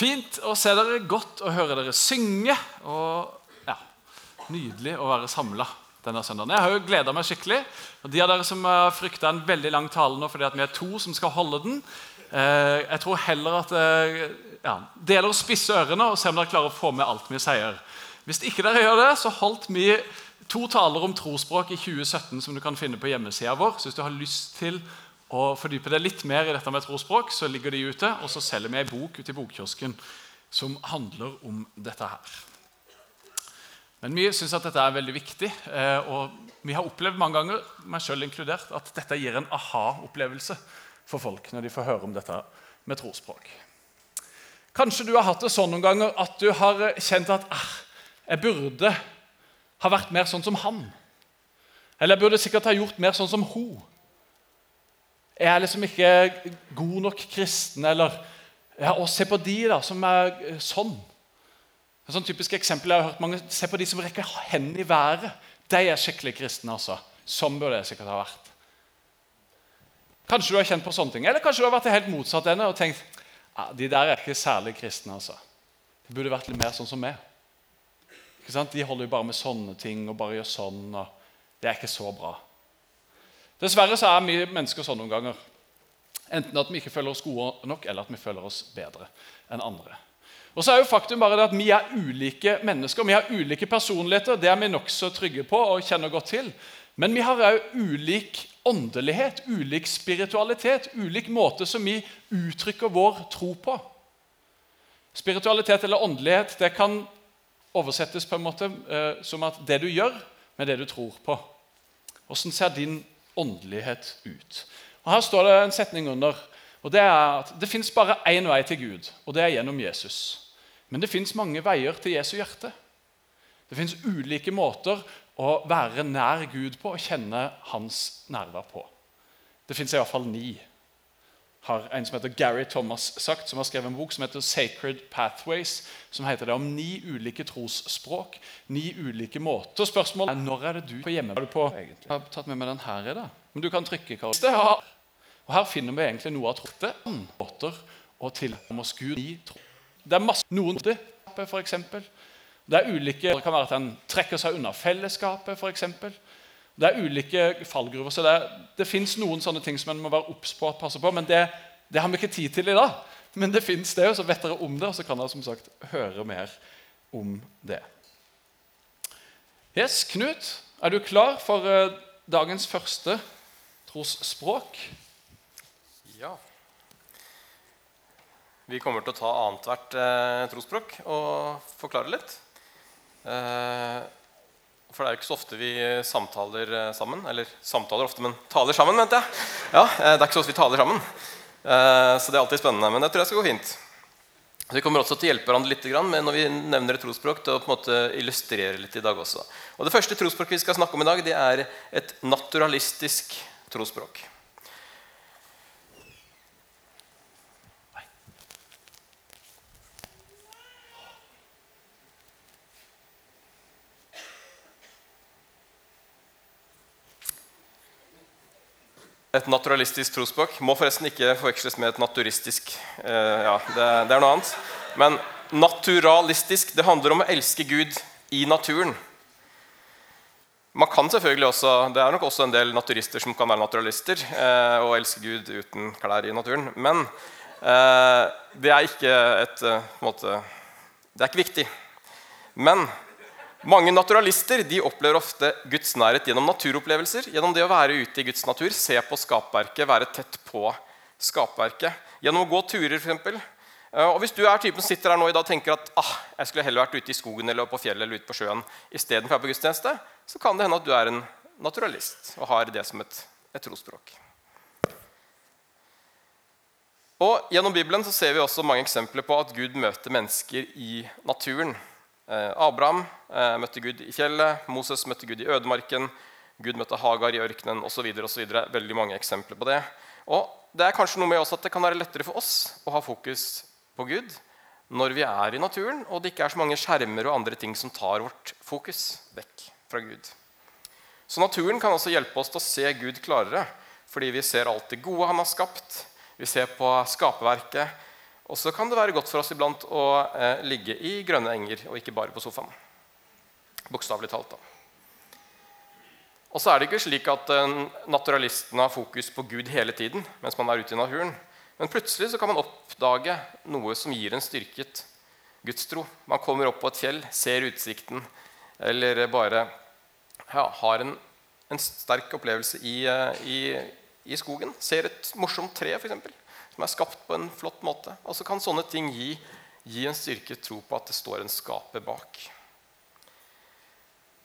Fint å se dere, godt å høre dere synge. Og ja, nydelig å være samla denne søndagen. Jeg har jo gleda meg skikkelig. Og De av dere som frykta en veldig lang tale nå fordi at vi er to som skal holde den, eh, jeg tror heller at eh, ja, deler å spisse ørene og se om dere klarer å få med alt vi sier. Hvis ikke dere gjør det, så holdt vi to taler om trospråk i 2017 som du kan finne på hjemmesida vår. Så hvis du har lyst til å fordype deg litt mer i dette med trospråk, så ligger de ute. Og så selger vi ei bok ute i bokkiosken som handler om dette her. Men vi syns at dette er veldig viktig. eh, Og vi har opplevd mange ganger, meg selv inkludert, at dette gir en aha-opplevelse for folk når de får høre om dette med trospråk. Kanskje du har hatt det sånn noen ganger at du har kjent at ah, jeg burde ha vært mer sånn som han. Eller jeg burde sikkert ha gjort mer sånn som hun. Jeg er liksom ikke god nok kristen. Eller ja, og se på de da, som er eh, sånn. Et sånn typisk eksempel jeg har hørt mange, Se på de som rekker hendene i været. De er skikkelig kristne. altså. Sånn burde jeg sikkert ha vært. Kanskje du har kjent på sånne ting. Eller kanskje du har vært helt motsatt ende og tenkt ja, de der er ikke særlig kristne. altså. De burde vært litt mer sånn som meg. Ikke sant? De holder jo bare med sånne ting og bare gjør sånn. og Det er ikke så bra. Dessverre så er vi mennesker sånn noen ganger. Enten at vi ikke føler oss gode nok, eller at vi føler oss bedre enn andre. Og så er jo faktum bare det at Vi er ulike mennesker, vi har ulike personligheter. Det er vi nokså trygge på og kjenner godt til. Men vi har òg ulik åndelighet, ulik spiritualitet, ulik måte som vi uttrykker vår tro på. Spiritualitet eller åndelighet det kan oversettes på en måte eh, som at det du gjør med det du tror på. Hvordan ser din åndelighet ut? Og Her står det en setning under. og Det er at det fins bare én vei til Gud, og det er gjennom Jesus. Men det fins mange veier til Jesu hjerte. Det fins ulike måter å være nær Gud på og kjenne hans nærvær på. Det fins iallfall ni har en som heter Gary Thomas sagt, som har skrevet en bok som heter 'Sacred Pathways', som heter det om ni ulike trosspråk, ni ulike måter. Spørsmålet er når er det du på hjemme? Er du på, egentlig? Jeg har tatt med meg den her i dag. Men du kan trykke. Karl. Og Her finner vi egentlig noe av trådte måter å tilnærme oss Gud i tro. Det er masse noen det, for eksempel. Det er ulike, det kan være at en trekker seg unna fellesskapet, f.eks. Det er ulike fallgruver. så Det, det fins noen sånne ting som en må være obs på. passe på, Men det, det, har vi ikke tid til i dag. Men det fins det, og så vet dere om det, og så kan dere som sagt høre mer om det. Yes, Knut, er du klar for uh, dagens første trosspråk? Ja. Vi kommer til å ta annethvert eh, trosspråk og forklare litt. Eh, for det er jo ikke så ofte vi samtaler eh, sammen. Eller samtaler ofte, men taler sammen, mente jeg. Ja, eh, Det er ikke så ofte vi taler sammen. Eh, så det er alltid spennende. Men jeg tror jeg skal gå fint. Så Vi kommer også til å hjelpe hverandre litt når vi nevner et trosspråk, til å på en måte illustrere litt i dag også. Og Det første trosspråket vi skal snakke om i dag, det er et naturalistisk trosspråk. Et naturalistisk trosspråk må forresten ikke forveksles med et naturistisk. Eh, ja, det, det, er noe annet. Men naturalistisk det handler om å elske Gud i naturen. Man kan selvfølgelig også, Det er nok også en del naturister som kan være naturalister eh, og elske Gud uten klær i naturen. Men eh, det er ikke et eh, måte, Det er ikke viktig. Men mange naturalister de opplever ofte Guds nærhet gjennom naturopplevelser. Gjennom det å være ute i Guds natur, se på skapverket, være tett på skapverket. Gjennom å gå turer, f.eks. Og Hvis du er typen som sitter her nå i dag og tenker at ah, jeg skulle heller vært ute i skogen eller på fjellet eller ute på sjøen istedenfor være på gudstjeneste, så kan det hende at du er en naturalist og har det som et, et trosspråk. Og Gjennom Bibelen så ser vi også mange eksempler på at Gud møter mennesker i naturen. Eh, Abraham eh, møtte Gud i fjellet, Moses møtte Gud i ødemarken, Gud møtte Hagar i ørkenen osv. Veldig mange eksempler på det. Og det er kanskje noe med også at det kan være lettere for oss å ha fokus på Gud når vi er i naturen, og det ikke er så mange skjermer og andre ting som tar vårt fokus vekk fra Gud. Så naturen kan også hjelpe oss til å se Gud klarere, fordi vi ser alt det gode han har skapt. Vi ser på skaperverket, Og så kan det være godt for oss iblant å eh, ligge i grønne enger og ikke bare på sofaen. Bokstavelig talt. da. Og så er det ikke slik at eh, naturalistene har fokus på Gud hele tiden mens man er ute i naturen. Men plutselig så kan man oppdage noe som gir en styrket gudstro. Man kommer opp på et fjell, ser utsikten, eller bare ja, har en, en, sterk opplevelse i, eh, i, i, skogen. Ser et morsomt tre, f.eks som er skapt på en flott måte. Og så kan sånne ting gi, gi en styrket tro på at det står en skaper bak.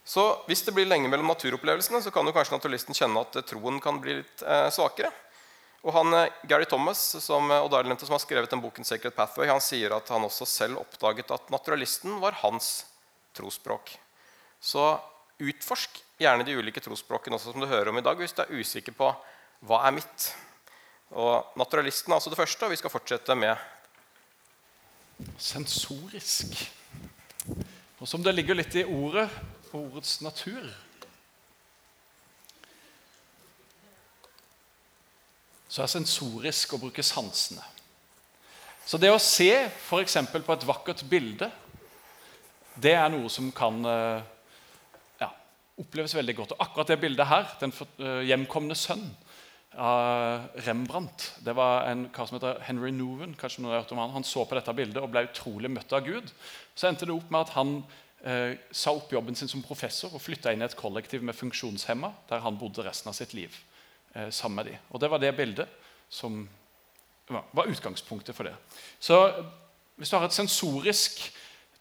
Så Hvis det blir lenge mellom naturopplevelsene, så kan jo kanskje naturalisten kjenne at troen kan bli litt eh, svakere. Og han, eh, Gary Thomas som, og nevnte, som har skrevet den boken Sacred Pathway, han sier at han også selv oppdaget at naturalisten var hans trosspråk. Så utforsk gjerne de ulike trosspråkene også, som du hører om i dag, hvis du er usikker på hva er mitt. Og Naturalisten er altså det første, og vi skal fortsette med Sensorisk. Og som det ligger litt i ordet ordets natur Så er sensorisk å bruke sansene. Så det å se f.eks. på et vakkert bilde, det er noe som kan eh, ja, oppleves veldig godt. Og akkurat det bildet her, den eh, hjemkomne sønn, av Rembrandt. Det var en kar som heter Henry Noven. kanskje noen har hørt om Han Han så på dette bildet og ble utrolig møtt av Gud. Så endte det opp med at han eh, sa opp jobben sin som professor og flytta inn i et kollektiv med funksjonshemma, der han bodde resten av sitt liv eh, sammen med dem. Og Det var det bildet som var utgangspunktet for det. Så hvis du har et sensorisk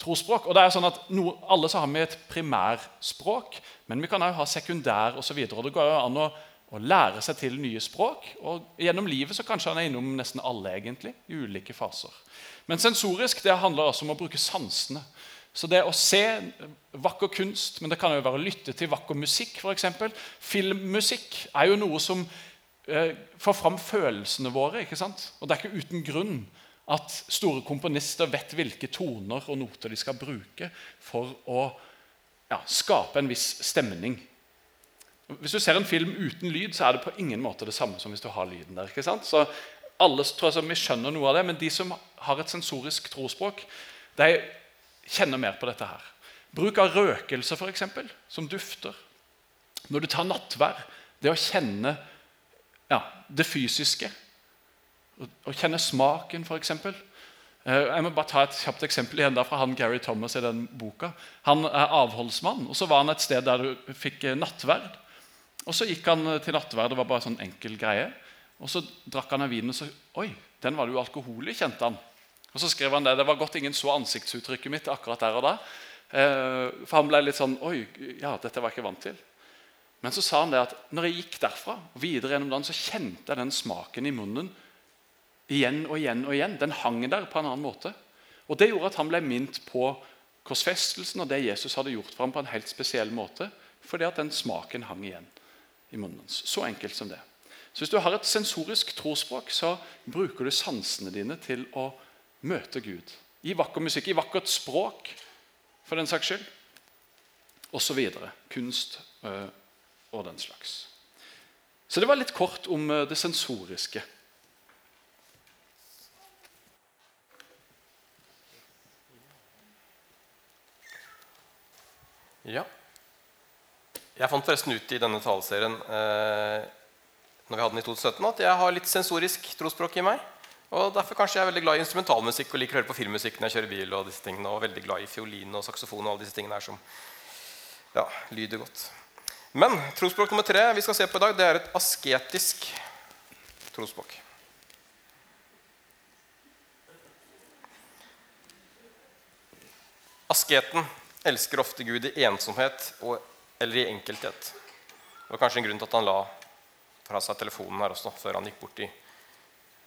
trosspråk og det er sånn at no, Alle så har vi et primærspråk, men vi kan òg ha sekundær osv. Det går an å å lære seg til nye språk. Og Gjennom livet så kanskje han er innom nesten alle egentlig, i ulike faser. Men sensorisk det handler altså om å bruke sansene. Så det å se vakker kunst, men det kan jo være å lytte til vakker musikk f.eks. Filmmusikk er jo noe som eh, får fram følelsene våre. ikke sant? Og det er ikke uten grunn at store komponister vet hvilke toner og noter de skal bruke for å ja, skape en viss stemning hvis du ser en film uten lyd, så er det på ingen måte det samme som hvis du har lyden der. ikke sant? Så alle tror jeg, vi skjønner noe av det, Men de som har et sensorisk trospråk, de kjenner mer på dette. her. Bruk av røkelse, f.eks., som dufter. Når du tar nattvær, det å kjenne ja, det fysiske. Å kjenne smaken, f.eks. Eh, jeg må bare ta et kjapt eksempel igjen fra han Gary Thomas i den boka. Han er avholdsmann, og så var han et sted der du fikk nattverd. Og Så gikk han til nattverd. Det var bare sånn enkel greie. Og Så drakk han av vinen, og så Oi, den var det jo alkohol i, kjente han. Og Så skrev han det. Det var godt ingen så ansiktsuttrykket mitt akkurat der og da. Eh, for han ble litt sånn Oi, ja, dette var jeg ikke vant til. Men så sa han det at når jeg gikk derfra og videre gjennom dagen, så kjente jeg den smaken i munnen igjen og igjen. og igjen. Den hang der på en annen måte. Og Det gjorde at han ble minnet på korsfestelsen og det Jesus hadde gjort for ham på en helt spesiell måte. Fordi at den smaken hang igjen i munnen hans. Så enkelt som det. Så Hvis du har et sensorisk trosspråk, så bruker du sansene dine til å møte Gud. I vakker musikk, i vakkert språk, for den saks skyld. Videre. Kunst øh, og den slags. Så det var litt kort om øh, det sensoriske. Ja. Jeg fant forresten ut i denne taleserien eh, når vi hadde den i 2017, at jeg har litt sensorisk trosspråk i meg. Og Derfor kanskje jeg er veldig glad i instrumentalmusikk og liker å høre på filmmusikk når jeg kjører bil. Og disse tingene, og veldig glad i fiolin og saksofon og alle disse tingene her som ja, lyder godt. Men trosspråk nummer tre vi skal se på i dag, det er et asketisk trosspråk. Asketen elsker ofte Gud i ensomhet og eller i enkelthet. Det var kanskje en grunn til at han la fra seg telefonen her også, før han gikk bort i,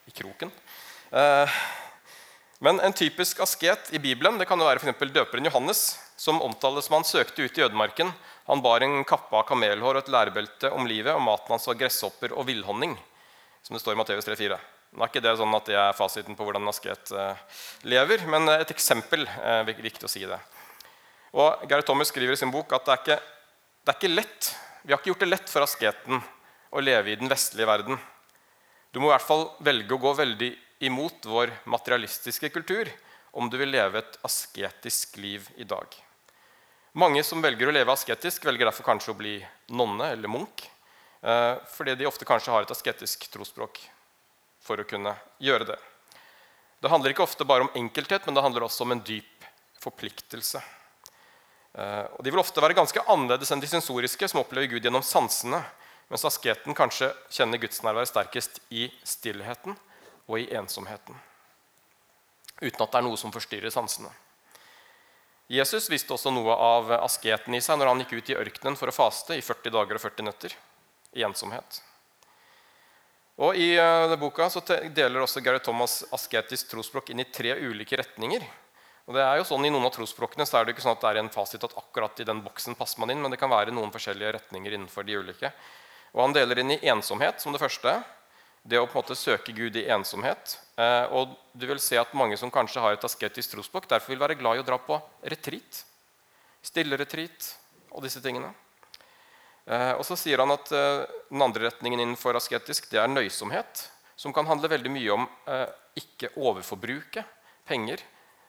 i kroken. Eh, men en typisk asket i Bibelen det kan jo være for døperen Johannes, som omtales som han søkte ut i ødemarken. Han bar en kappe av kamelhår og et lærebelte om livet, og maten hans var gresshopper og villhonning. som det står i Matteus 3,4. Nå er ikke det sånn at det er fasiten på hvordan en asket eh, lever, men et eksempel. er viktig å si det. Og Gary Thomas skriver i sin bok at det er ikke det er ikke lett. Vi har ikke gjort det lett for asketen å leve i den vestlige verden. Du må i hvert fall velge å gå veldig imot vår materialistiske kultur om du vil leve et asketisk liv i dag. Mange som velger å leve asketisk, velger derfor kanskje å bli nonne eller munk. Eh, fordi de ofte kanskje har et asketisk trosspråk for å kunne gjøre det. Det handler ikke ofte bare om enkelthet, men det handler også om en dyp forpliktelse. Eh, og de vil ofte være ganske annerledes enn de sensoriske, som opplever Gud gjennom sansene, mens asketen kanskje kjenner gudsnærværet sterkest i stillheten og i ensomheten. Uten at det er noe som forstyrrer sansene. Jesus visste også noe av asketen i seg når han gikk ut i ørkenen for å faste i 40 dager og 40 netter i ensomhet. Og I uh, boka så deler også Gary Thomas asketisk trosspråk inn i tre ulike retninger. Og det er jo sånn I noen av trosspråkene så er det ikke sånn at det er en fasit at akkurat i den boksen passer man inn, men det kan være noen forskjellige retninger innenfor de ulike. Og Han deler inn i ensomhet som det første. Det å på en måte søke Gud i ensomhet. Eh, og du vil se at Mange som kanskje har et asketisk trosspråk, derfor vil være glad i å dra på retreat. Stilleretreat og disse tingene. Eh, og så sier han at eh, Den andre retningen innenfor asketisk det er nøysomhet, som kan handle veldig mye om eh, ikke overforbruke penger,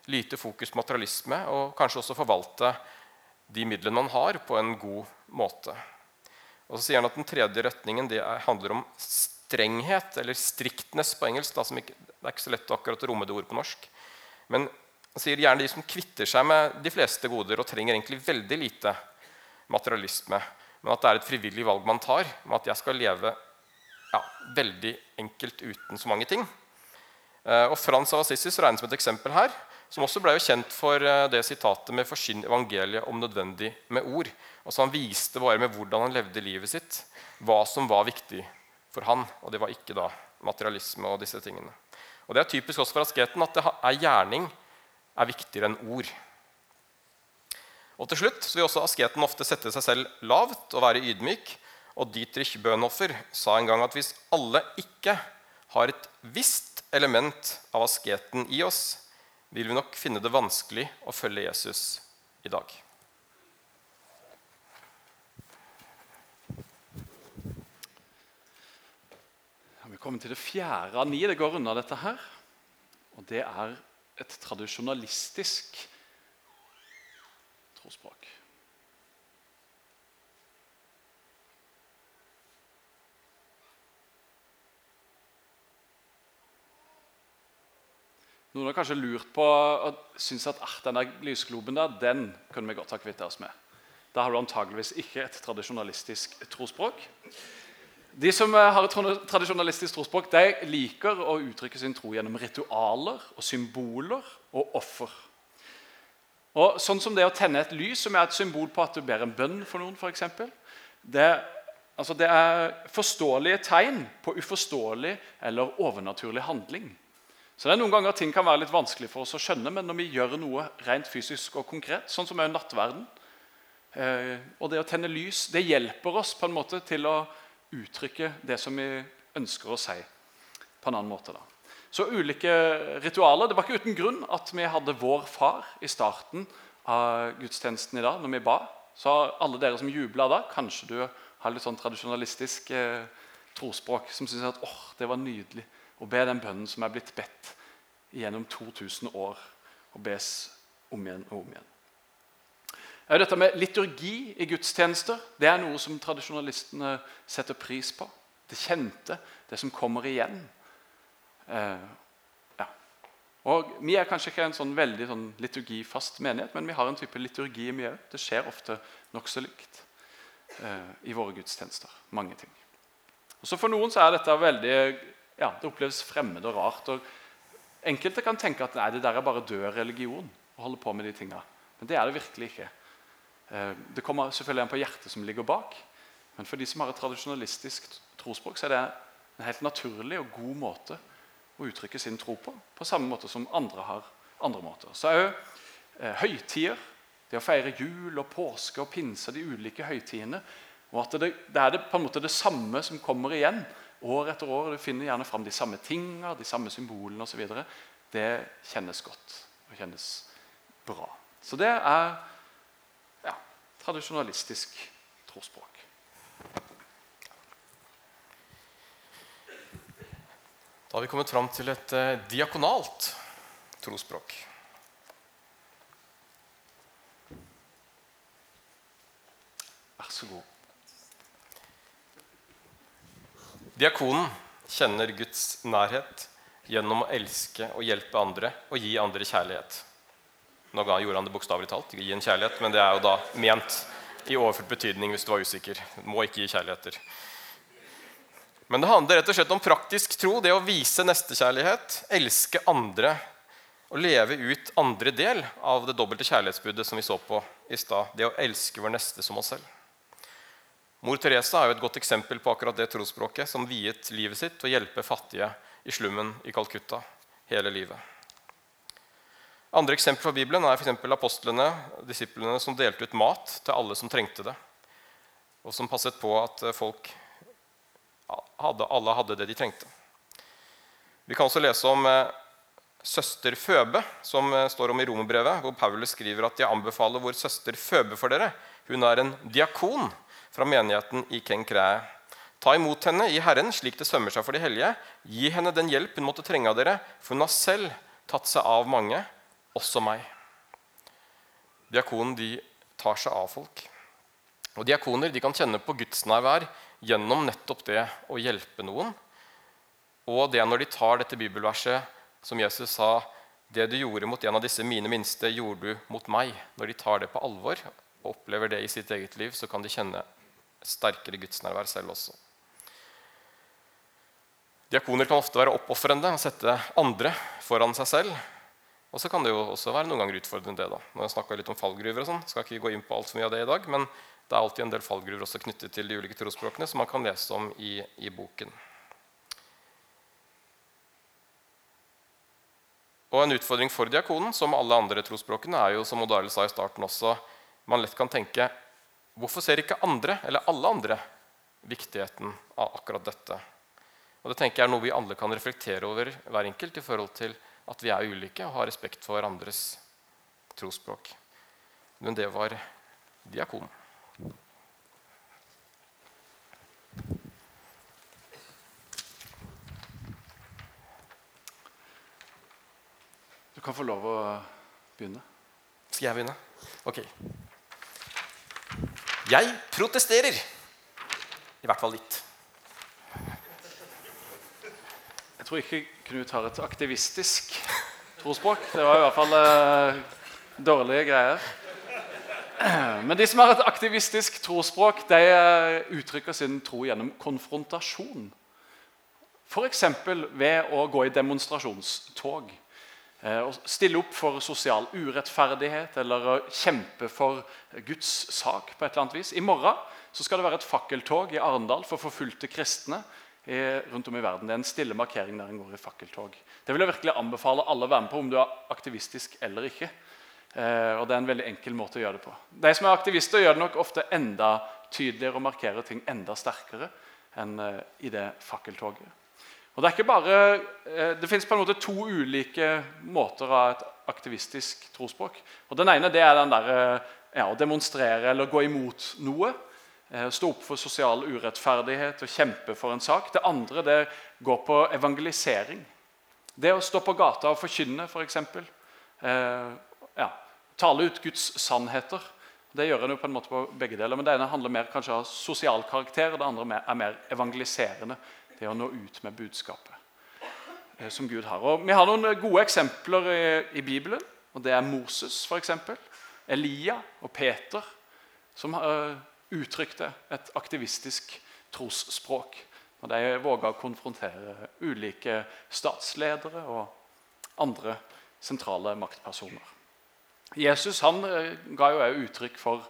lite fokus på materialisme, og kanskje også forvalte de midlene man har, på en god måte. Og så sier han at Den tredje retningen er, handler om strenghet, eller strictness på engelsk. Da, ikke, det er ikke så lett å akkurat romme det ordet på norsk. Men han sier gjerne de som kvitter seg med de fleste goder og trenger egentlig veldig lite materialisme men at det er et frivillig valg man tar med at jeg skal leve ja, veldig enkelt uten så mange ting. Eh, og Frans av Assisi regnes som et eksempel her, som også ble jo kjent for eh, det sitatet med 'forsyn evangeliet om nødvendig med ord'. Altså Han viste bare med hvordan han levde livet sitt, hva som var viktig for han. Og det var ikke da materialisme og disse tingene. Og Det er typisk også for asketen at det er gjerning er viktigere enn ord. Og til slutt vil også asketen ofte sette seg selv lavt og være ydmyk. Og Dietrich Bøhnhoffer sa en gang at hvis alle ikke har et visst element av asketen i oss, vil vi nok finne det vanskelig å følge Jesus i dag. Vi kommer til det fjerde av ni. Det går unna dette her. Og det er et tradisjonalistisk trosspråk. Noen har kanskje lurt på og syns at ah, denne lysgloben der, den kunne vi godt ha kvittet oss med. Da har du antageligvis ikke et tradisjonalistisk trosspråk. De som eh, har et tradisjonalistisk trosspråk, de liker å uttrykke sin tro gjennom ritualer og symboler og offer. Og sånn som det å tenne et lys, som er et symbol på at du ber en bønn for noen, for eksempel, det, altså det er forståelige tegn på uforståelig eller overnaturlig handling. Så det er Noen ganger ting kan være litt vanskelig for oss å skjønne, men når vi gjør noe rent fysisk og konkret, sånn som er nattverden, eh, og det å tenne lys, det hjelper oss på en måte til å uttrykke det som vi ønsker å si på en annen måte. da. Så ulike ritualer. Det var ikke uten grunn at vi hadde Vår Far i starten av gudstjenesten i dag. når vi ba. Så alle dere som jubla da, kanskje du har litt sånn tradisjonalistisk eh, trospråk som syns at oh, det var nydelig å be den bønnen som er blitt bedt gjennom 2000 år, og bes om igjen og om igjen. Dette med Liturgi i gudstjenester det er noe som tradisjonalistene setter pris på. Det kjente, det som kommer igjen. Eh, ja. Og Vi er kanskje ikke en sånn veldig sånn liturgifast menighet, men vi har en type liturgi i òg. Det skjer ofte nokså likt eh, i våre gudstjenester. Mange ting. Også For noen så er dette veldig, ja, det oppleves fremmed og rart. og Enkelte kan tenke at nei, det der er bare død religion. å holde på med de tingene. Men det er det virkelig ikke. Eh, det kommer selvfølgelig an på hjertet som ligger bak. Men for de som har et tradisjonalistisk trosspråk, så er det en helt naturlig og god måte å uttrykke sin tro på, på samme måte som andre har andre måter. Så òg eh, høytider, det å feire jul og påske og pinse, de ulike høytidene og at det, det, er det, på en måte det samme som kommer igjen år etter år. Du finner gjerne fram de samme tingene, de samme symbolene osv. Det kjennes godt og kjennes bra. Så det er ja, tradisjonalistisk trosspråk. Da har vi kommet fram til et eh, diakonalt trosspråk. Vær så god. Diakonen kjenner Guds nærhet gjennom å elske og hjelpe andre og gi andre kjærlighet. Nå gjorde han det bokstavelig talt, gi en kjærlighet, men det er jo da ment i overført betydning hvis du var usikker. Må ikke gi kjærligheter. Men det handler rett og slett om praktisk tro, det å vise nestekjærlighet, elske andre og leve ut andre del av det dobbelte kjærlighetsbudet som vi så på i stad. Det å elske vår neste som oss selv. Mor Teresa er jo et godt eksempel på akkurat det trosspråket, som viet livet sitt til å hjelpe fattige i slummen i Calcutta hele livet. Andre eksempler fra Bibelen er for apostlene, disiplene som delte ut mat til alle som trengte det, og som passet på at folk hadde, alle hadde det de trengte. Vi kan også lese om eh, søster Føbe, som eh, står om i Romerbrevet, hvor Paulus skriver at jeg anbefaler vår søster Føbe for dere. Hun er en diakon fra menigheten i Kenkræe. Ta imot henne i Herren slik det sømmer seg for de hellige. Gi henne den hjelp hun måtte trenge av dere, for hun har selv tatt seg av mange, også meg. Diakonen de tar seg av folk. Og Diakoner de kan kjenne på gudsnærvær gjennom nettopp det å hjelpe noen. Og det når de tar dette bibelverset som Jesus sa Det du gjorde mot en av disse mine minste, gjorde du mot meg. Når de tar det på alvor og opplever det i sitt eget liv, så kan de kjenne sterkere gudsnærvær selv også. Diakoner kan ofte være oppofrende og sette andre foran seg selv. Og så kan det jo også være noen ganger utfordrende. det da. Nå har jeg litt om fallgruver, og sånn, skal ikke gå inn på alt for mye av det i dag, men det er alltid en del fallgruver også knyttet til de ulike trosspråkene som man kan lese om i, i boken. Og En utfordring for diakonen som alle andre trosspråkene, er jo som Odd sa i starten også, man lett kan tenke hvorfor ser ikke andre, eller alle andre, viktigheten av akkurat dette? Og Det tenker jeg er noe vi alle kan reflektere over hver enkelt i forhold til at vi er ulike og har respekt for hverandres trosspråk. Men det var diakonen. Du kan få lov å begynne. Skal jeg begynne? Ok. Jeg protesterer. I hvert fall litt. Jeg tror ikke Knut har et aktivistisk trospråk. Det var i hvert fall eh, dårlige greier. Men de som har et aktivistisk trosspråk, de eh, uttrykker sin tro gjennom konfrontasjon. F.eks. ved å gå i demonstrasjonstog. Eh, å stille opp for sosial urettferdighet eller å kjempe for Guds sak. på et eller annet vis. I morgen skal det være et fakkeltog i Arendal for forfulgte kristne rundt om i verden. Det er en stille markering der en går i fakkeltog. Det vil jeg virkelig anbefale alle å være med på, om du er aktivistisk eller ikke. Eh, og Det er en veldig enkel måte å gjøre det på. De som er aktivister, gjør det nok ofte enda tydeligere og markerer ting enda sterkere enn eh, i det fakkeltoget. Og Det er ikke bare, eh, det måte to ulike måter av et aktivistisk trosspråk. Og Den ene det er den der, ja, å demonstrere eller gå imot noe. Stå opp for sosial urettferdighet og kjempe for en sak. Det andre det går på evangelisering. Det å stå på gata og forkynne, f.eks. For eh, ja, tale ut Guds sannheter. Det gjør en jo på en måte på begge deler, men Det ene handler mer kanskje av sosial karakter, og det andre er mer evangeliserende. Det å nå ut med budskapet eh, som Gud har. Og Vi har noen gode eksempler i, i Bibelen. og Det er Moses, f.eks. Elia og Peter, som uh, uttrykte et aktivistisk trosspråk. Og De våga å konfrontere ulike statsledere og andre sentrale maktpersoner. Jesus han eh, ga jo uttrykk for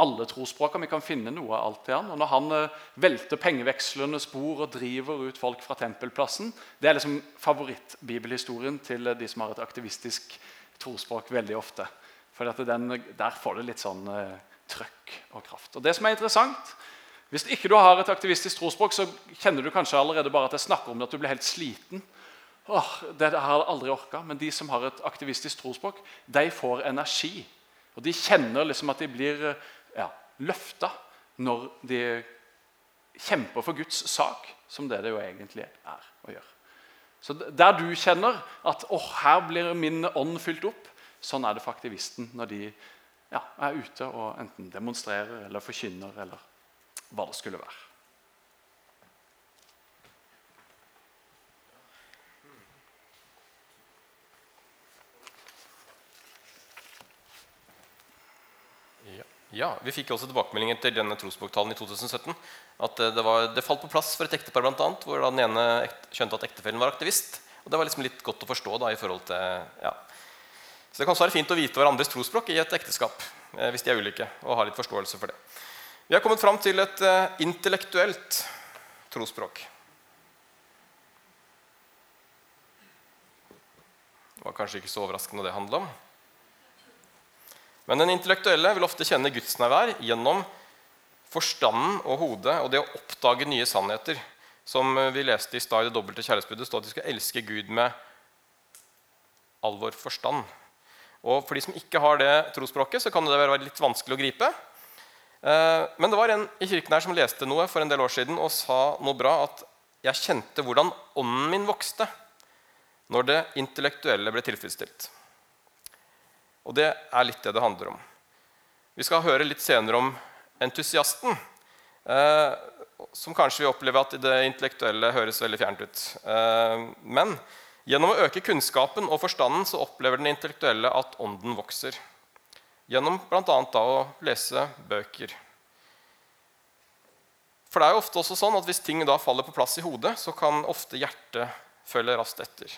alle trosspråkene. Vi kan finne noe av alt i han. Og Når han eh, velter pengevekslende spor og driver ut folk fra tempelplassen Det er liksom favorittbibelhistorien til de som har et aktivistisk trosspråk veldig ofte. For Der får det litt sånn uh, trøkk og kraft. Og det som er interessant, Hvis ikke du har et aktivistisk trosspråk, så kjenner du kanskje allerede bare at jeg snakker om det, at du blir helt sliten. Åh, det har jeg aldri orka. Men de som har et aktivistisk trosspråk, de får energi. Og de kjenner liksom at de blir ja, løfta når de kjemper for Guds sak, som det det jo egentlig er å gjøre. Så Der du kjenner at oh, her blir min ånd fylt opp, sånn er det for aktivisten når de ja, er ute og enten demonstrerer eller forkynner eller hva det skulle være. Ja, Vi fikk også tilbakemelding etter denne trosboktalen i 2017 at eh, det, var, det, falt på plass for et ektepar blant annet, hvor den ene skjønte at ektefellen var aktivist. Og Det var liksom litt godt å forstå. da i forhold til, ja. Så det kan også være fint å vite hverandres trosspråk i et ekteskap eh, hvis de er ulike, og ha litt forståelse for det. Vi har kommet fram til et uh, intellektuelt trosspråk. Det var kanskje ikke så overraskende det handla om. Men den intellektuelle vil ofte kjenne gudsnærvær gjennom forstanden og hodet og det å oppdage nye sannheter. Som vi leste i stad i det dobbelte kjærlighetsbudet, står at vi skal elske Gud med all vår forstand. Og For de som ikke har det trosspråket, så kan det være litt vanskelig å gripe. Eh, men det var en i kirken her som leste noe for en del år siden og sa noe bra. At jeg kjente hvordan ånden min vokste når det intellektuelle ble tilfredsstilt. Og det er litt det det handler om. Vi skal høre litt senere om entusiasten, eh, som kanskje vil oppleve at det intellektuelle høres veldig fjernt ut. Eh, men gjennom å øke kunnskapen og forstanden så opplever den intellektuelle at ånden vokser. Gjennom bl.a. å lese bøker. For det er jo ofte også sånn at Hvis ting da faller på plass i hodet, så kan ofte hjertet følge raskt etter.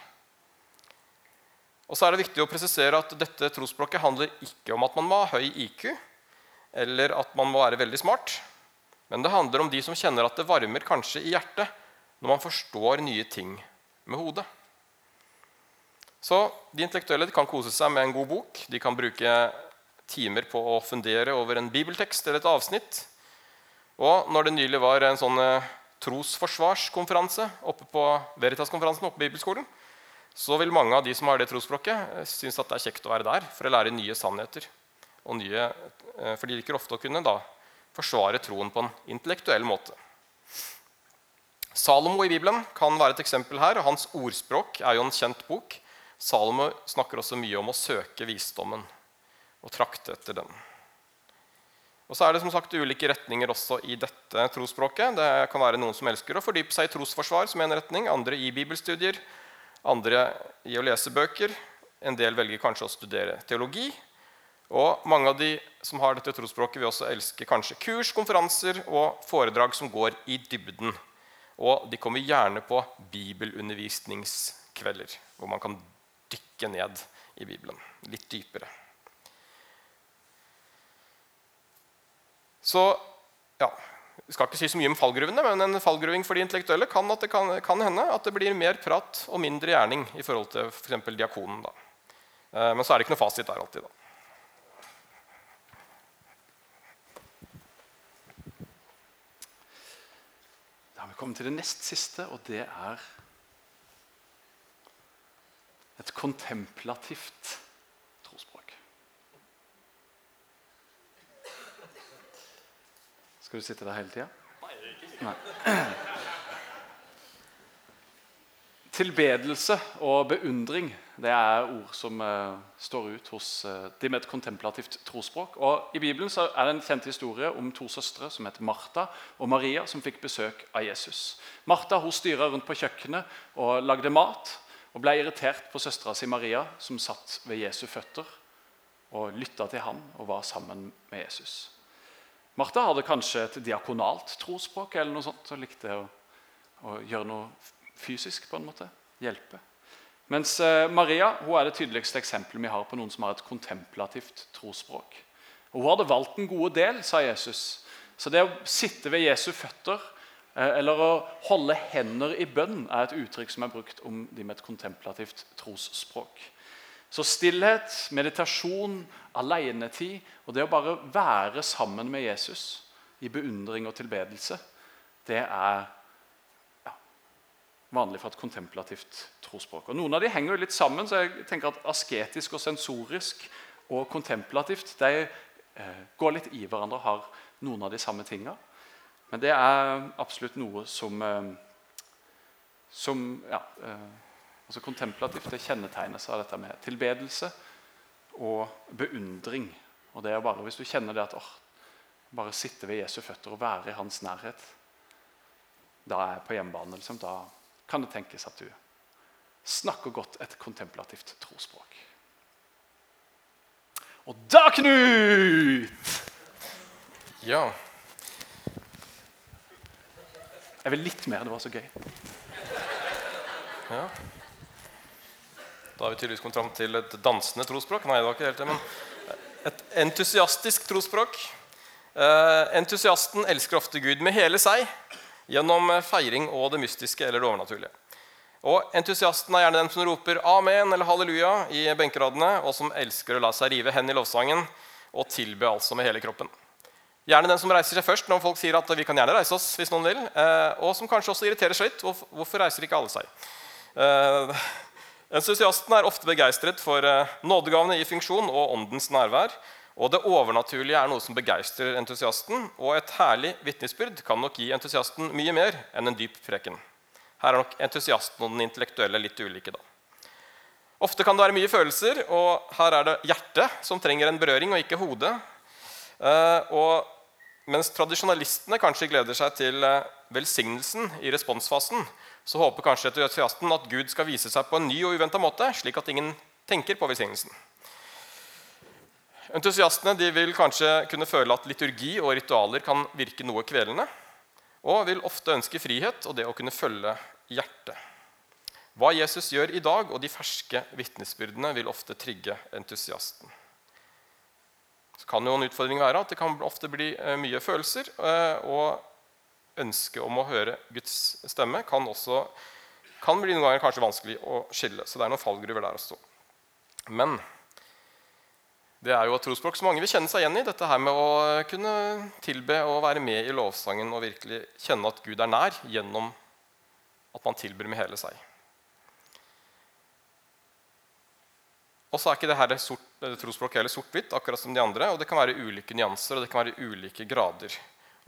Og så er det viktig å presisere at dette trosspråket handler ikke om at man må ha høy IQ, eller at man må være veldig smart. Men det handler om de som kjenner at det varmer kanskje i hjertet når man forstår nye ting med hodet. Så De intellektuelle kan kose seg med en god bok. De kan bruke timer på å fundere over en bibeltekst eller et avsnitt. Og når det nylig var en sånn eh, trosforsvarskonferanse oppe på Veritas-konferansen oppe på Bibelskolen, så vil mange av de som har det trosspråket, eh, synes at det er kjekt å være der for å lære nye sannheter. Nye, eh, for de liker ofte å kunne da forsvare troen på en intellektuell måte. Salomo i Bibelen kan være et eksempel her. og Hans ordspråk er jo en kjent bok. Salomo snakker også mye om å søke visdommen og trakte etter den. Og så er det som sagt ulike retninger også i dette trosspråket. Det kan være noen som elsker å fordype seg i trosforsvar, som en retning, andre i bibelstudier, andre i å lese bøker. En del velger kanskje å studere teologi. Og mange av de som har dette trosspråket, vil også elske kanskje kurs, konferanser og foredrag som går i dybden. Og de kommer gjerne på bibelundervisningskvelder, hvor man kan dykke ned i Bibelen litt dypere. Så ja, vi skal ikke si så mye om fallgruvene, men en fallgruving for de intellektuelle kan at det kan, kan hende at det blir mer prat og mindre gjerning i forhold til f.eks. For diakonen. Da. Eh, men så er det ikke noe fasit der alltid. da. Da har vi kommet til det nest siste, og det er et kontemplativt Skal du sitte der hele tida? Nei. Tilbedelse og beundring det er ord som uh, står ut hos uh, de med et kontemplativt trosspråk. Og I Bibelen så er det en kjent historie om to søstre som heter Martha og Maria, som fikk besøk av Jesus. Martha hun styra rundt på kjøkkenet og lagde mat. Og ble irritert på søstera si Maria, som satt ved Jesu føtter og lytta til ham og var sammen med Jesus. Martha hadde kanskje et diakonalt trosspråk eller noe sånt, og likte å, å, gjøre noe fysisk. på en måte, Hjelpe. Mens eh, Maria hun er det tydeligste eksempelet vi har på noen som har et kontemplativt trosspråk. Og Hun hadde valgt en god del, sa Jesus. Så det å sitte ved Jesu føtter eh, eller å holde hender i bønn er et uttrykk som er brukt om de med et kontemplativt trosspråk. Så stillhet, meditasjon, alenetid og det å bare være sammen med Jesus i beundring og tilbedelse, det er ja, vanlig for et kontemplativt trosspråk. Og Noen av de henger jo litt sammen, så jeg tenker at asketisk og sensorisk og kontemplativt de eh, går litt i hverandre og har noen av de samme tinga. Men det er absolutt noe som, eh, som ja, eh, Altså Kontemplativt det kjennetegnes av dette med tilbedelse og beundring. Og det er bare Hvis du kjenner det at å bare sitte ved Jesu føtter og være i hans nærhet, da er jeg på hjemmebane. Liksom. Da kan det tenkes at du snakker godt et kontemplativt trosspråk. Og da, Knut! Ja. Jeg vil litt mer. Det var så gøy. ja. Da har vi tydeligvis kommet fram til et dansende trosspråk. Nei, det var ikke helt det, men et entusiastisk trosspråk. Eh, entusiasten elsker ofte Gud med hele seg gjennom feiring og det mystiske eller det overnaturlige. Og Entusiasten er gjerne den som roper 'amen' eller 'halleluja' i benkeradene, og som elsker å la seg rive hen i lovsangen og tilbe altså med hele kroppen. Gjerne den som reiser seg først når folk sier at vi kan gjerne reise oss. hvis noen vil, eh, Og som kanskje også irriterer seg litt. Hvorfor reiser ikke alle seg? Eh, entusiasten er ofte begeistret for eh, nådegavene i funksjon og åndens nærvær. Og det overnaturlige er noe som begeistrer entusiasten. Og et herlig vitnesbyrd kan nok gi entusiasten mye mer enn en dyp preken. Her er nok entusiasten og den intellektuelle litt ulike. da. Ofte kan det være mye følelser, og her er det hjertet som trenger en berøring, og ikke hodet. Og mens tradisjonalistene kanskje gleder seg til eh, velsignelsen i responsfasen, så håper kanskje entusiasten at Gud skal vise seg på en ny og uventa måte, slik at ingen tenker på velsignelsen. Entusiastene vil kanskje kunne føle at liturgi og ritualer kan virke noe kvelende, og vil ofte ønske frihet og det å kunne følge hjertet. Hva Jesus gjør i dag, og de ferske vitnesbyrdene, vil ofte trigge entusiasten så kan jo en utfordring være at det kan ofte bli eh, mye følelser. Eh, og ønsket om å høre Guds stemme kan også kan bli noen ganger kanskje vanskelig å skille. Så det er noen fallgruver der også. Men det er jo et trosspråk som mange vil kjenne seg igjen i. Dette her med å kunne tilbe og være med i lovsangen og virkelig kjenne at Gud er nær gjennom at man tilber med hele seg. Og så er ikke det her sort, trosspråket heller sort-hvitt, akkurat som de andre. Og det kan være ulike nyanser og det kan være ulike grader.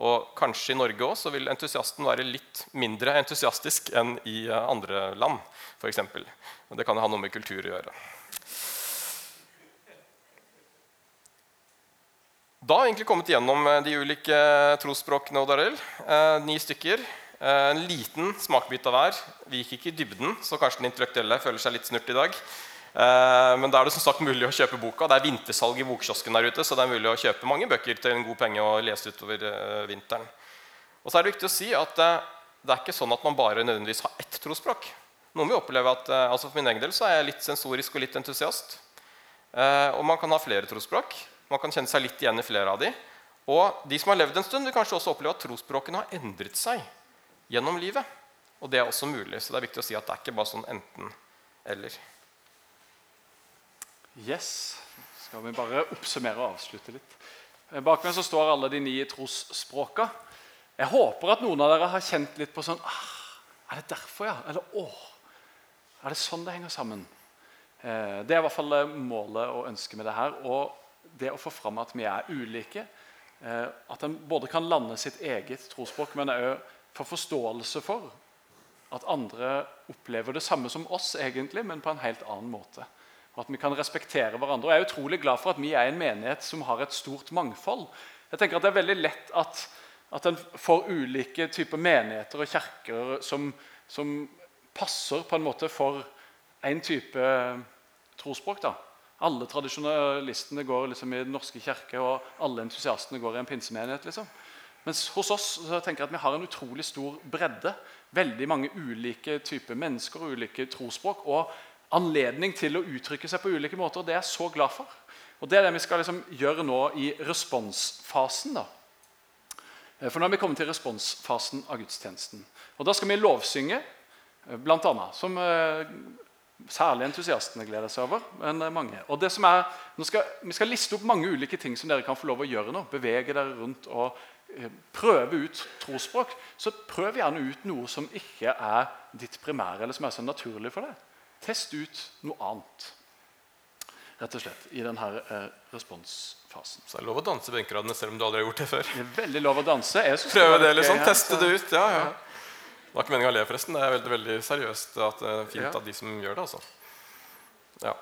Og kanskje i Norge også vil entusiasten være litt mindre entusiastisk enn i eh, andre land. For eksempel. og det kan ha noe med kultur å gjøre. Da har vi egentlig kommet gjennom eh, de ulike trosspråkene. Eh, ni stykker. Eh, en liten smakebit av hver. Vi gikk ikke i dybden, så kanskje den intellektuelle føler seg litt snurt i dag. Eh, men da er det som sagt mulig å kjøpe boka. Det er vintersalg i bokkiosken der ute, så det er mulig å kjøpe mange bøker til en god penge og lese utover eh, vinteren. Og så er det viktig å si at eh, det er ikke sånn at man bare nødvendigvis har ett trosspråk. Noen vil oppleve at, altså For min egen del så er jeg litt sensorisk og litt entusiast. Og man kan ha flere trosspråk. Man kan kjenne seg litt igjen i flere av de. Og de som har levd en stund, vil kanskje også oppleve at trosspråkene har endret seg gjennom livet. Og det er også mulig. Så det er viktig å si at det er ikke bare sånn enten-eller. Yes. Skal vi bare oppsummere og avslutte litt. Eh, bak meg så står alle de ni trosspråka. Jeg håper at noen av dere har kjent litt på sånn ah, Er det derfor, ja? Eller åh, er det sånn det henger sammen? Eh, det er i hvert fall eh, målet og ønsket med det her. Og det å få fram at vi er ulike. At en både kan lande sitt eget trosspråk, men òg få forståelse for at andre opplever det samme som oss, egentlig, men på en helt annen måte og at vi kan respektere hverandre. Og Jeg er utrolig glad for at vi er en menighet som har et stort mangfold. Jeg tenker at Det er veldig lett at, at en får ulike typer menigheter og kirker som, som, passer på en måte for en type trosspråk. da. Alle tradisjonalistene går liksom i Den norske kirke, og alle entusiastene går i en pinsemenighet. liksom. Mens hos oss så tenker jeg at vi har en utrolig stor bredde. Veldig mange ulike typer mennesker og ulike trosspråk. Og anledning til å uttrykke seg på ulike måter. og Det er jeg så glad for. Og Det er det vi skal liksom gjøre nå i responsfasen. da. Eh, for nå har vi kommet til responsfasen av gudstjenesten. Og Da skal vi lovsynge, eh, blant annet, som eh, særlig entusiastene gleder seg over. men mange. Og det som er, skal, Vi skal liste opp mange ulike ting som dere kan få lov å gjøre nå. Bevege dere rundt og prøve ut trosspråk. Så prøv gjerne ut noe som ikke er ditt primære, eller som er så naturlig for deg. Test ut noe annet. Rett og slett, I denne eh, responsfasen. Så det er lov å danse benkeradene selv om du aldri har gjort det før. Det er veldig lov å danse. Prøve det, liksom. Teste det ut. Ja, ja. Det var ikke meningen å le, forresten. Det er veldig, veldig seriøst at det er fint Ja. av de som gjør det. altså. Ja.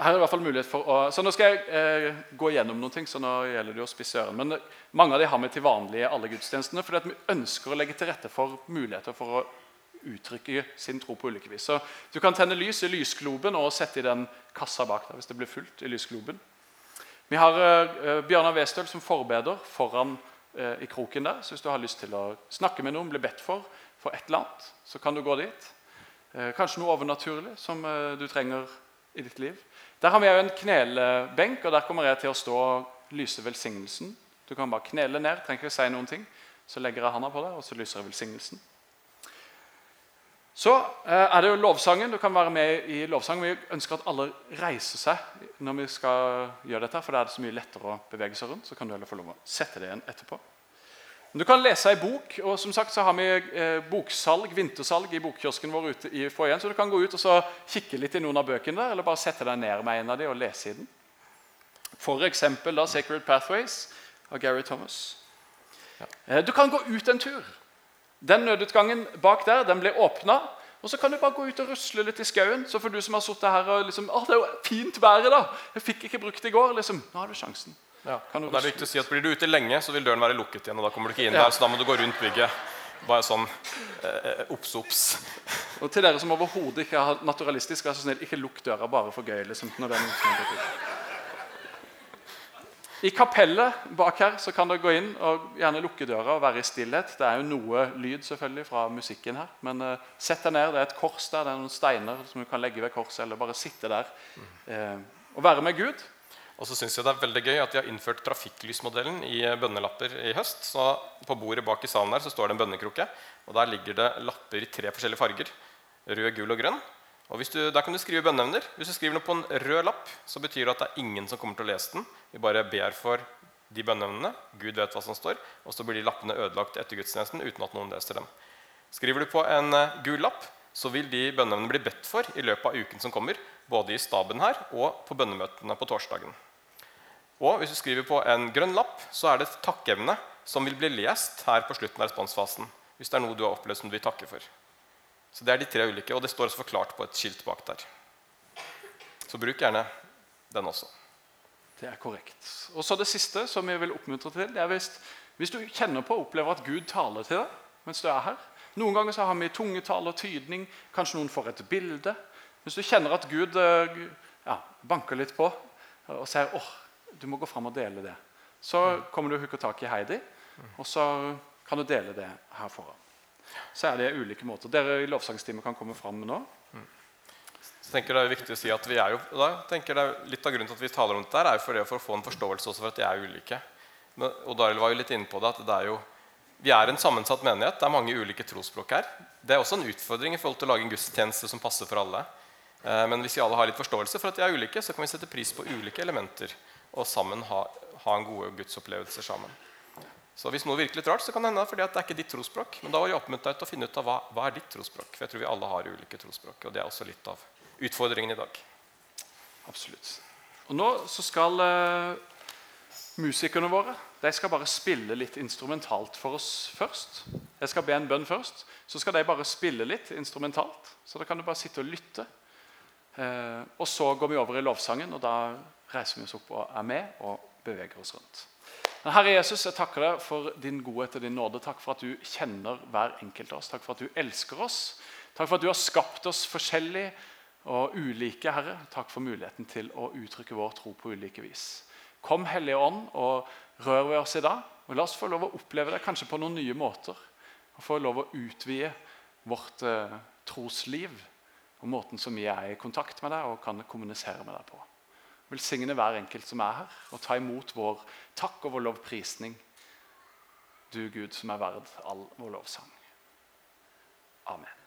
Her er det i hvert fall mulighet for å, så Nå skal jeg eh, gå gjennom noen ting. så nå gjelder det å spisse øren. Men eh, mange av de har vi til vanlig i alle gudstjenestene. fordi at vi ønsker å legge til rette for muligheter for å uttrykke sin tro på ulike vis. Så Du kan tenne lys i lysgloben og sette i den kassa bak der hvis det blir fullt i lysgloben. Vi har uh, Bjørnar Westøl som forbeder foran uh, i kroken der. Så hvis du har lyst til å snakke med noen, bli bedt for for et eller annet, så kan du gå dit. Uh, kanskje noe overnaturlig som eh, du trenger i ditt liv. Der har vi òg en knelebenk, og der kommer jeg til å stå og lyse velsignelsen. Du kan bare knele ned, trenger ikke si noen ting. Så legger jeg handa på deg, og så lyser jeg velsignelsen. Så eh, er det jo lovsangen. Du kan være med i lovsangen. Vi ønsker at alle reiser seg når vi skal gjøre dette, for da er det så mye lettere å bevege seg rundt. Så kan du heller få lov å sette det igjen etterpå. Men Du kan lese ei bok, og som sagt så har vi eh, boksalg, vintersalg i bokkiosken vår ute i foajeen. Så du kan gå ut og så kikke litt i noen av bøkene der, eller bare sette deg ned med en av de og lese i den. For eksempel da 'Sacred Pathways' av Gary Thomas. Ja. Du kan gå ut en tur. Den nødutgangen bak der den blir åpna. Og så kan du bare gå ut og rusle litt i skauen. Så for du som har sittet her og liksom, å, det er jo fint været da, jeg fikk ikke brukt det i går, liksom, nå har du sjansen. Ja. Kan du Og det er viktig å si at Blir du ute lenge, så vil døren være lukket igjen. og da kommer du ikke inn Ja. der, Så da må du gå rundt bygget. Bare sånn eh, obs, obs. Og til dere som overhodet ikke er naturalistisk, vær så snill, ikke lukk døra bare for gøy. liksom, når det er noen som er. I kapellet bak her så kan dere gå inn og gjerne lukke døra og være i stillhet. Det er jo noe lyd selvfølgelig fra musikken her, men eh, sett deg ned. Det er et kors der, det er noen steiner som du kan legge ved korset, eller bare sitte der eh, og være med Gud. Og så synes jeg det er veldig gøy at de har innført trafikklysmodellen i eh, bønnelapper i høst. Så På bordet bak i salen her så står det en bønnekrukke. og Der ligger det lapper i tre forskjellige farger. Rød, gul og grønn. Og du, Der kan du skrive bønneevner. Hvis du skriver noe på en rød lapp, så betyr det at det er ingen som kommer til å lese den. Vi bare ber for de bønneevnene. Gud vet hva som står. Og så blir de lappene ødelagt etter gudstjenesten uten at noen leser dem. Skriver du på en eh, gul lapp, så vil de bønneevnene bli bedt for i løpet av uken som kommer. Både i staben her og på bønnemøtene på torsdagen. Og hvis du skriver på en grønn lapp, så er det et takkeevne som vil bli lest her på slutten av responsfasen. Hvis det er noe du har opplevd som du vil takke for. Så Det er de tre ulike, og det står også forklart på et skilt bak der. Så bruk gjerne den også. Det er korrekt. Og så Det siste som jeg vil oppmuntre til, det er hvis, hvis du kjenner på og opplever at Gud taler til deg mens du er her. Noen ganger så har vi tungetale og tydning. Kanskje noen får et bilde. Hvis du kjenner at Gud eh, ja, banker litt på og sier åh, du må gå fram og dele det, så kommer du og hooker tak i Heidi, og så kan du dele det her foran. Så er det ulike måter. Dere i lovsangstimen kan komme fram nå. Så tenker det er viktig å si at vi er jo, da tenker det er Litt av grunnen til at vi taler om dette, er jo for, det, for å få en forståelse også for at de er ulike. Men, og Daril var jo litt inne på det, at det er jo, vi er en sammensatt menighet. Det er mange ulike trosspråk her. Det er også en utfordring i forhold til å lage en gudstjeneste som passer for alle. Eh, Men hvis vi alle har litt forståelse for at de er ulike, så kan vi sette pris på ulike elementer og sammen ha, ha en gode gudsopplevelser sammen. Så hvis noe virker litt rart, så kan det hende fordi at det er ikke ditt trosspråk. Men da var jeg oppmuntra til å finne ut av hva, hva er ditt trosspråk. For jeg tror vi alle har ulike trosspråk. Og det er også litt av utfordringen i dag. Absolutt. Og nå så skal uh, musikerne våre de skal bare spille litt instrumentalt for oss først. Jeg skal be en bønn først. Så skal de bare spille litt instrumentalt. Så da kan du bare sitte og lytte. Uh, og så går vi over i lovsangen, og da reiser vi oss opp og er med og beveger oss rundt. Herre Jesus, jeg takker deg for din godhet og din nåde. Takk for at du kjenner hver enkelt av oss. Takk for at du elsker oss. Takk for at du har skapt oss forskjellig og ulike, Herre. Takk for muligheten til å uttrykke vår tro på ulike vis. Kom, Hellige Ånd, og rør ved oss i dag. Og La oss få lov å oppleve det kanskje på noen nye måter. Og få lov å utvide vårt eh, trosliv og måten som vi er i kontakt med deg og kan kommunisere med deg på. Velsigne hver enkelt som er her, og ta imot vår takk og vår lovprisning. Du Gud som er verd all vår lovsang. Amen.